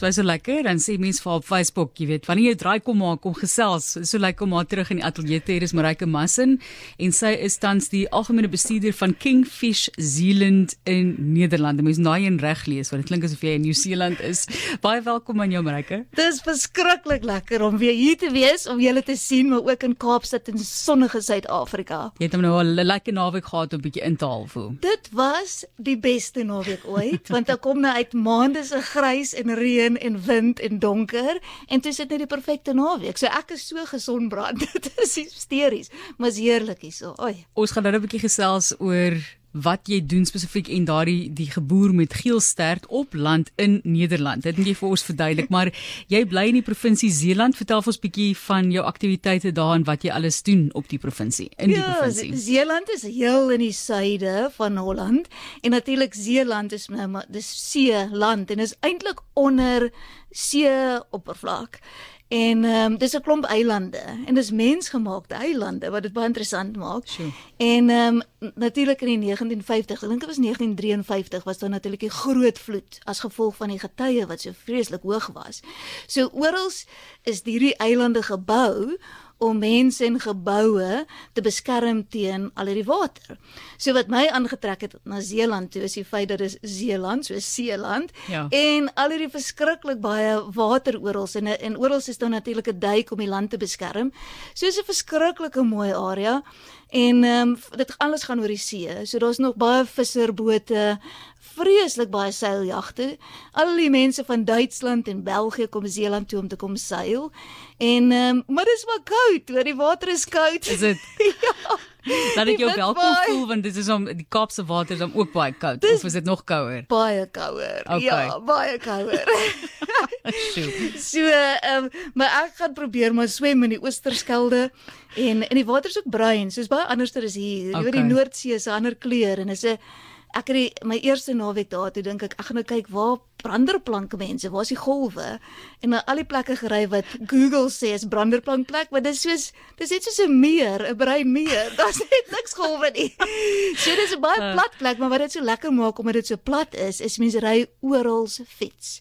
So is so lekker dan sê mense vir op Facebook, jy weet, wanneer jy draai kom maak kom gesels. So lekker om haar terug in die ateljee te hê. Dis Marike Massin en sy is tans die algemene bestuurder van Kingfish Zealand in Nederland. Mens nou een reg lees want dit klink asof jy in Nieu-Seeland is. Baie welkom aan jou Marike. Dis verskriklik lekker om weer hier te wees, om julle te sien, maar ook in Kaapstad in sonnige Suid-Afrika. Jy het hom nou al 'n lekker naweek gehad om 'n bietjie in te haal voel. Dit was die beste naweek ooit, want dan kom nou uit maande se grys en reën en wind en donker en dit is net die perfekte naweek. So ek is so gesondbrand. Dit is hysteries, maar is heerlik hierso. Oi. Ons gaan nou 'n bietjie gesels oor wat jy doen spesifiek en daardie die geboer met geelstert op land in Nederland. Dit moet jy vir ons verduidelik, maar jy bly in die provinsie Zeeland. Vertel ons bietjie van jou aktiwiteite daar en wat jy alles doen op die provinsie in die ja, provinsie. Zeeland is heel in die suide van Holland en natuurlik Zeeland is nou maar dis see land en is eintlik onder see oppervlak. En ehm um, dis 'n klomp eilande en dis mensgemaakte eilande wat dit baie interessant maak. Sure. En ehm um, natuurlik in die 1950, ek dink dit was 1953 was daar natuurlik 'n groot vloed as gevolg van die getye wat so vreeslik hoog was. So oral is hierdie eilande gebou om mense en geboue te beskerm teen al hierdie water. So wat my aangetrek het na Zeeland toe is die feit dat dit Zeeland, so Seeland Ja. en al hierdie verskriklik baie water oral en en oral is daar natuurlik 'n duik om die land te beskerm. So is 'n verskriklike mooi area en ehm um, dit alles gaan oor die see. So daar's nog baie visserbote, vreeslik baie seiljagte. Al die mense van Duitsland en België kom Zeeland toe om te kom seil. En ehm um, maar dis maar koud, hoor, die water is koud. Is dit? ja. Laat ek jou welkom waai. voel want dit is om die Kaapse water is dan ook baie koud Dis- of is dit nog kouer? Baie kouer. Okay. Ja, baie kouer. So, ehm um, maar ek gaan probeer maar swem in die Oosterskelde en en die water is ook bruin, soos baie anderster is hier. Jy weet Okay. die Noordsee is 'n ander kleur en is 'n ek het die, my eerste naweek daar toe dink ek ek gaan nou kyk waar branderplanke mense, waar is die golwe? En na al die plekke gery wat Google sê is branderplankplek, maar dis soos dis net soos 'n meer, 'n bruin meer. Daar's net niks golwe nie. So dis 'n baie plat plek, maar wat dit so lekker maak omdat dit so plat is, is mense ry oral fiets.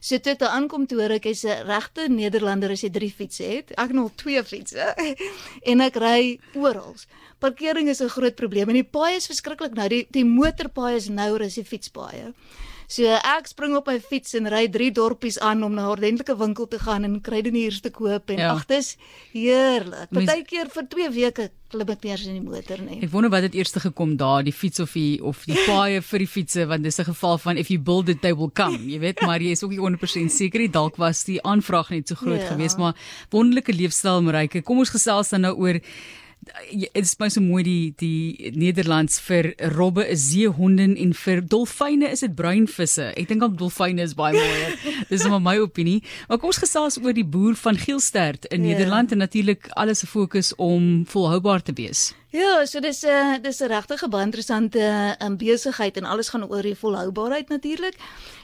So toe ek daar aankom toe hoor ek hy's 'n regte Nederlander as hy drie fietsse het. Ek het nog twee fietsse. en ek ry oral. Parkering is 'n groot probleem en die paaie is verskriklik nou. Die die motorpaaie is nouer as die fietspaaie. So ek spring op my fiets en ry drie dorpies aan om na 'n ordentlike winkel te gaan en kruideniers te koop en Ja. ag dis heerlik. Partykeer vir 2 weke klim ek nie eens in die motor nie. Ek wonder wat het eers gekom daar, die fiets of die of die paaie vir die fietsse want dis 'n geval van if you build it they will come, jy weet, maar jy is ook nie 100% seker nie. Dalk was die aanvraag net so groot Ja. geweest, maar wonderlike leefstyl Marike. Kom ons gesels dan nou oor dit is baie so mooi die die Nederlands vir robbe is seehonde en vir dolfyne is dit bruinvisse. Ek dink al dolfyne is baie mooi. Dis maar my opinie. Maar kom ons gesels oor die boer van Geelstert in Ja. Nederland en natuurlik alles se fokus om volhoubaar te wees. Ja, so dis 'n uh, dis 'n regtig baie interessante um, besigheid en alles gaan oor die volhoubaarheid natuurlik.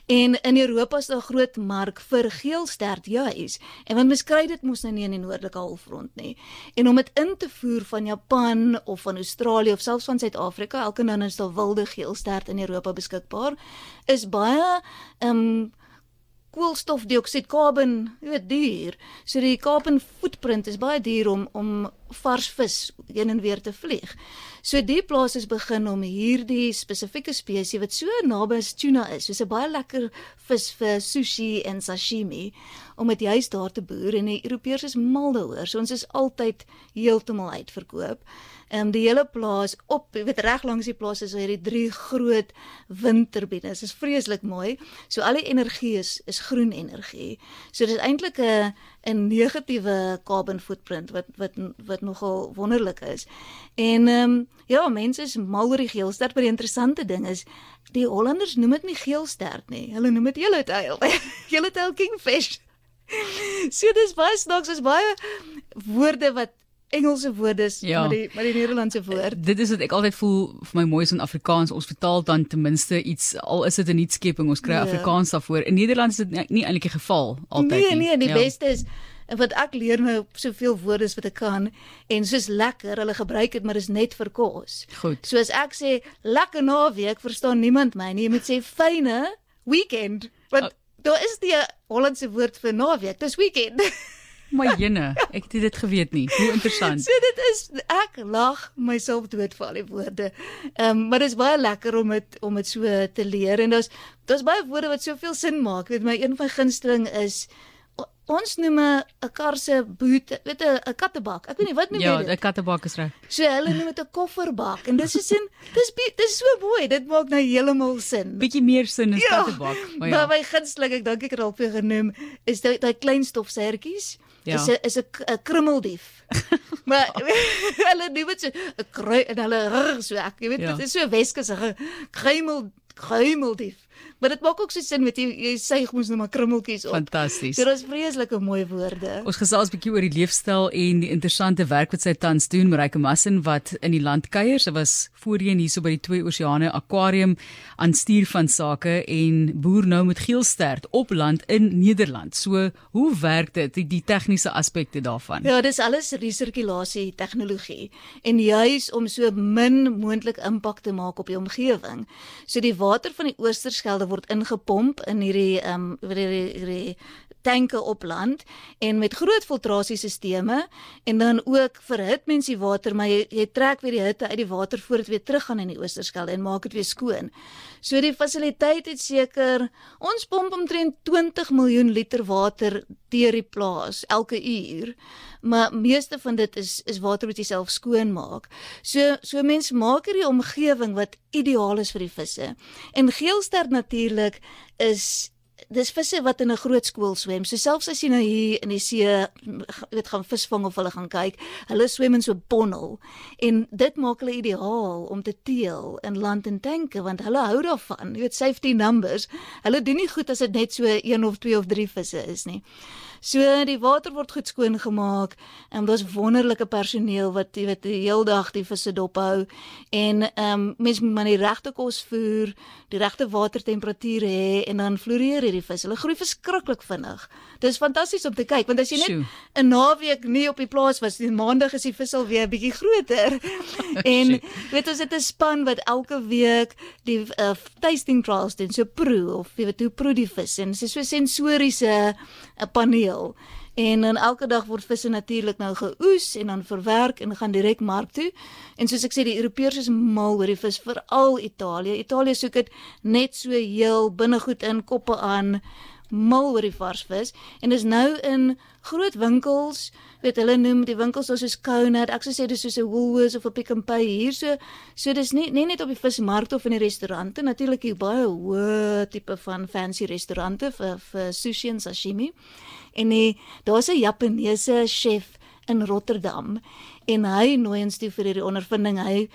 En in Europa is daar 'n groot mark vir geelstert juis. En want mens kry dit mos nou nie in die noordelike halfrond nie. En om dit in te voer van Japan of van Australië of selfs van Suid-Afrika, elke nou is daar wilde geelstert in Europa beskikbaar, is baie ehm um, koolstofdioksied carbon, jy weet duur. So die carbon footprint is baie duur om om vars vis heen en weer te vlieg. So die plaas is begin om hierdie spesifieke spesies wat so naby as tuna is, soos 'n baie lekker vis vir sushi en sashimi, om dit juis daar te boer en die Europeërs is mal daaroor. So ons is altyd heeltemal uitverkoop. Ehm um, die hele plaas op, jy weet reg langs die plaas is daar hierdie drie groot windturbines. Dit is vreeslik mooi. So al die energie is is groen energie. So dis eintlik 'n 'n negatiewe carbon footprint wat wat wat nogal wonderlik is. En ehm um, ja, mense is mal oor die geelstert, maar die interessante ding is die Hollanders noem dit nie geelstert nie. Hulle noem dit yellow tail. yellow tail kingfish. So dis baie snaaks, is baie woorde wat Engelse woorde is, Ja. maar die maar die Nederlandse woord. Dit is wat ek altyd voel vir my mooi is in Afrikaans. Ons vertaal dan ten minste iets al is dit 'n nuutskepping, ons kry Ja. Afrikaans daarvoor. In Nederland is dit nie, nie eintlik die geval altyd nee, nie. nee, die Ja. beste is wat ek leer nou soveel woorde as wat ek kan en soos lekker, hulle gebruik dit maar is net vir kos. Goed. So as ek sê lekker naweek, verstaan niemand my nie. Jy moet sê fyne weekend. Want daar is die Hollandse woord vir naweek. Dis weekend. My jene, ek het dit geweet nie. Hoe interessant. So dit is ek lag myself dood vir al die woorde. Ehm um, maar dit is baie lekker om dit om dit so te leer en daar's daar's baie woorde wat soveel sin maak. Weet my een van gunsteling is ons noem 'n kar se boot, weet 'n kattebak. Ek weet nie wat noem ja, jy dit? Ja, 'n kattebak is reg. So hulle noem dit 'n kofferbak en dis is in dis dis so mooi. Dit maak nou heeltemal sin. Bietjie meer sin as ja, kattebak, maar ja. Maar my gunsteling, ek dink ek het al vir genoem, is daai daai klein stofsertjies. Ja. Is 'n is 'n krummeldief. maar hulle noem dit so 'n krui en hulle rug so ek weet ja. dit is so Weskus 'n kruimel kruimeldief. Maar dit maak ook so sin met jy jy sê jy moes nou maar krummeltjies op. Fantasties. Dit is vreeslike mooi woorde. Ons gesels 'n bietjie oor die leefstyl en die interessante werk wat sy tans doen, Marike Massin wat in die land kuier. Sy was voorheen hierso by die Twee Oseane Aquarium aan stuur van sake en boer nou met geelstert op land in Nederland. So, hoe werk dit die, die tegniese aspekte daarvan? Ja, dis alles resirkulasie tegnologie en juis om so min moontlik impak te maak op die omgewing. So die water van die Oosterskelde word ingepomp in hierdie ehm um, hierdie, hierdie tanke op land en met groot filtrasiesisteme en dan ook verhit mens die water maar jy, jy trek weer die hitte uit die water voordat dit weer teruggaan in die Oosterskelde en maak dit weer skoon. So die fasiliteit het seker ons pomp omtrent 20 miljoen liter water deur die plaas elke uur. Maar meeste van dit is is water wat jy self skoon maak. So so mense maak hierdie omgewing wat ideaal is vir die visse. En geelster natuurlik is dis visse wat in 'n groot skool swem. So selfs as jy nou hier in die see weet gaan visvang of hulle gaan kyk, hulle swem in so 'n bondel en dit maak hulle ideaal om te teel in land en tanke want hulle hou daarvan. Jy weet safety numbers. Hulle doen nie goed as dit net so 1 of 2 of 3 visse is nie. So die water word goed skoon gemaak en daar's wonderlike personeel wat jy weet die hele dag die visse dop hou en ehm um, mense moet maar die regte kos voer, die regte watertemperatuur hê en dan floreer hierdie vis. Hulle groei verskriklik vinnig. Dis fantasties om te kyk want as jy net 'n naweek nie op die plaas was nie, maandag is die vis al weer bietjie groter. en weet ons het 'n span wat elke week die uh, tasting trials doen, so proe of jy weet hoe proe die vis en dis so sensoriese 'n paneel. En dan elke dag word visse natuurlik nou geoes en dan verwerk en gaan direk mark toe. En soos ek sê die Europeërs is mal oor die vis, veral Italië. Italië soek dit net so heel binnegoed in koppe aan mal oor die vars vis en is nou in groot winkels, weet hulle noem die winkels soos Conad, ek sou sê dis soos 'n Woolworths of 'n Pick n Pay hier so. So dis nie nie net op die vismarkte of in die restaurante, natuurlik hier baie hoë tipe van fancy restaurante vir vir sushi en sashimi. En nee, daar's 'n Japaneese chef in Rotterdam en hy nooi ons toe vir hierdie ondervinding. Hy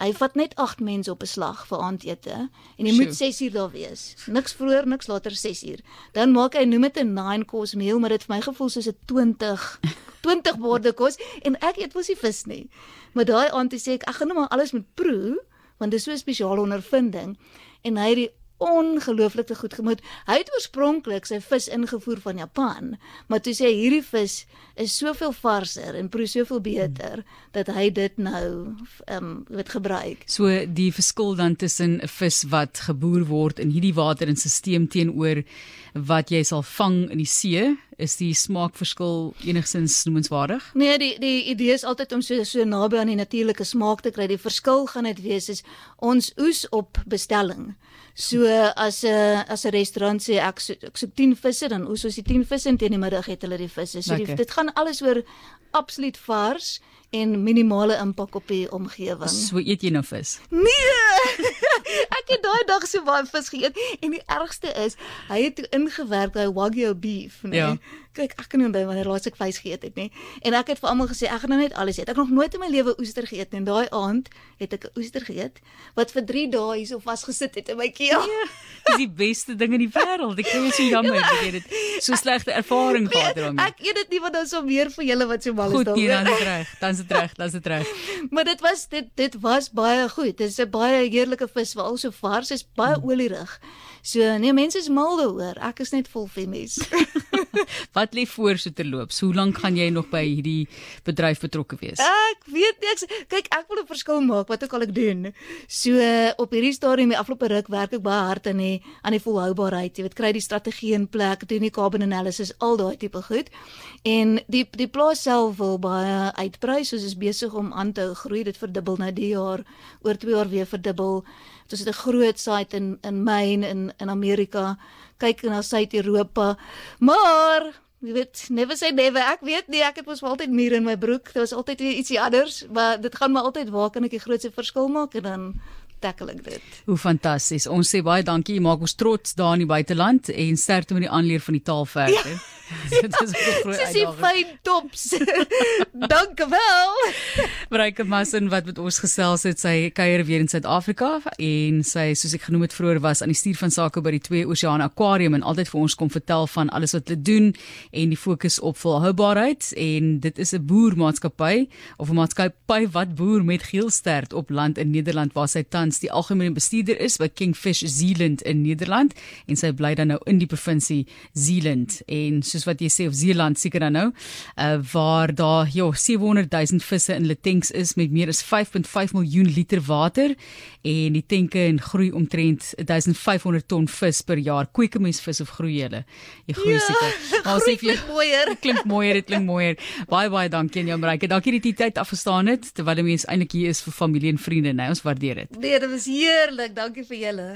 hy vat net 8 mense op 'n slag vir aandete en jy moet 6 uur daar wees. Niks vroeër, niks later 6 uur. Dan maak hy noem dit 'n 9 course meal, maar dit vir my gevoel soos 'n 20 20 borde kos en ek eet mos nie vis nie. Maar daai aand sê ek ek gaan nou maar alles moet proe want dit is so 'n spesiale ondervinding en hy het die ongelooflik te goed gemoed. Hy het oorspronklik sy vis ingevoer van Japan, maar toe sê hierdie vis is soveel varser en proe soveel beter dat hy dit nou ehm um, word gebruik. So die verskil dan tussen 'n vis wat geboer word in hierdie water en stelsel teenoor wat jy sal vang in die see, is die smaakverskil enigsins noemenswaardig? Nee, die die idee is altyd om so so naby aan die natuurlike smaak te kry. Die verskil gaan dit wees is ons oes op bestelling. So as 'n as 'n restaurant sê ek so, ek soek 10 visse dan oes ons die 10 visse en teen die middag het hulle die visse. So die, dit gaan alles oor absoluut vars en minimale impak op die omgewing. So eet jy nou vis? Nee. ek het daai dag so baie vis geëet en die ergste is hy het ingewerk daai wagyu beef, nee. Ja. Kyk, ek kan nie onthou wanneer laas ek vleis geëet het nie. En ek het vir almal gesê ek gaan nou net alles eet. Ek het nog nooit in my lewe oester geëet nie. En daai aand het ek 'n oester geëet wat vir 3 dae hierso vasgesit het in my keel. Ja, dis die beste ding in die wêreld. Ek is so jammer dat jy dit so slegte ervaring gehad het daarmee. Ek eet dit nie want dan sou meer vir julle wat so mal is daar. Goed, dan is reg. Dan dit reg. Dan is dit reg. Maar dit was dit dit was baie goed. Dit is 'n baie heerlike vis, veral so vars, is baie olierig. So nee, mense is mal daaroor. Ek is net vol femies. Wat lê voor so terloops? Hoe lank gaan jy nog by hierdie bedryf betrokke wees? Ek weet nie, ek kyk ek wil 'n verskil maak wat ook al ek doen. So op hierdie stadium die afgelope ruk werk ek baie hard aan die aan die volhoubaarheid. Jy weet kry die strategie in plek, doen die carbon analysis, al daai tipe goed. En die die plaas self wil baie uitbrei, soos is besig om aan te groei. Dit verdubbel nou die jaar, oor 2 jaar weer verdubbel. Dit is 'n groot site in in Maine in in Amerika. Kyk na Suid-Europa. Maar Jy weet, never say never. Ek weet nie, ek het mos altyd mure in my broek. Dit was altyd ietsie anders, maar dit gaan maar altyd waar kan ek die grootste verskil maak en dan tackle ek dit. Hoe fantasties. Ons sê baie dankie. Jy maak ons trots daar in die buiteland en sterkte met die aanleer van die taal verder. Ja. dit is 'n groot uitdaging. Dis fyn tops. Dankie Breike Massen wat met ons gesels het, sy kuier weer in Suid-Afrika en sy soos ek genoem het vroeër was aan die stuur van sake by die Twee Oseane Aquarium en altyd vir ons kom vertel van alles wat hulle doen en die fokus op volhoubaarheid en dit is 'n boermaatskappy of 'n maatskappy wat boer met geelstert op land in Nederland waar sy tans die algemene bestuurder is by Kingfish Zealand in Nederland en sy bly dan nou in die provinsie Zealand en so soos wat jy sê of Zeeland seker dan nou, uh waar daar ja 700 000 visse in hulle tanks is met meer as 5.5 miljoen liter water en die tanke en groei omtrent 1500 ton vis per jaar. Kweek 'n mens vis of groei hulle? Jy groei ja, seker. Maar sê vir mooier. Klink mooier, dit klink mooier. Baie baie dankie aan jou Marike. Dankie dat jy die tyd afgestaan het terwyl die mens eintlik hier is vir familie en vriende, nee, ons waardeer dit. Nee, dit was heerlik. Dankie vir julle.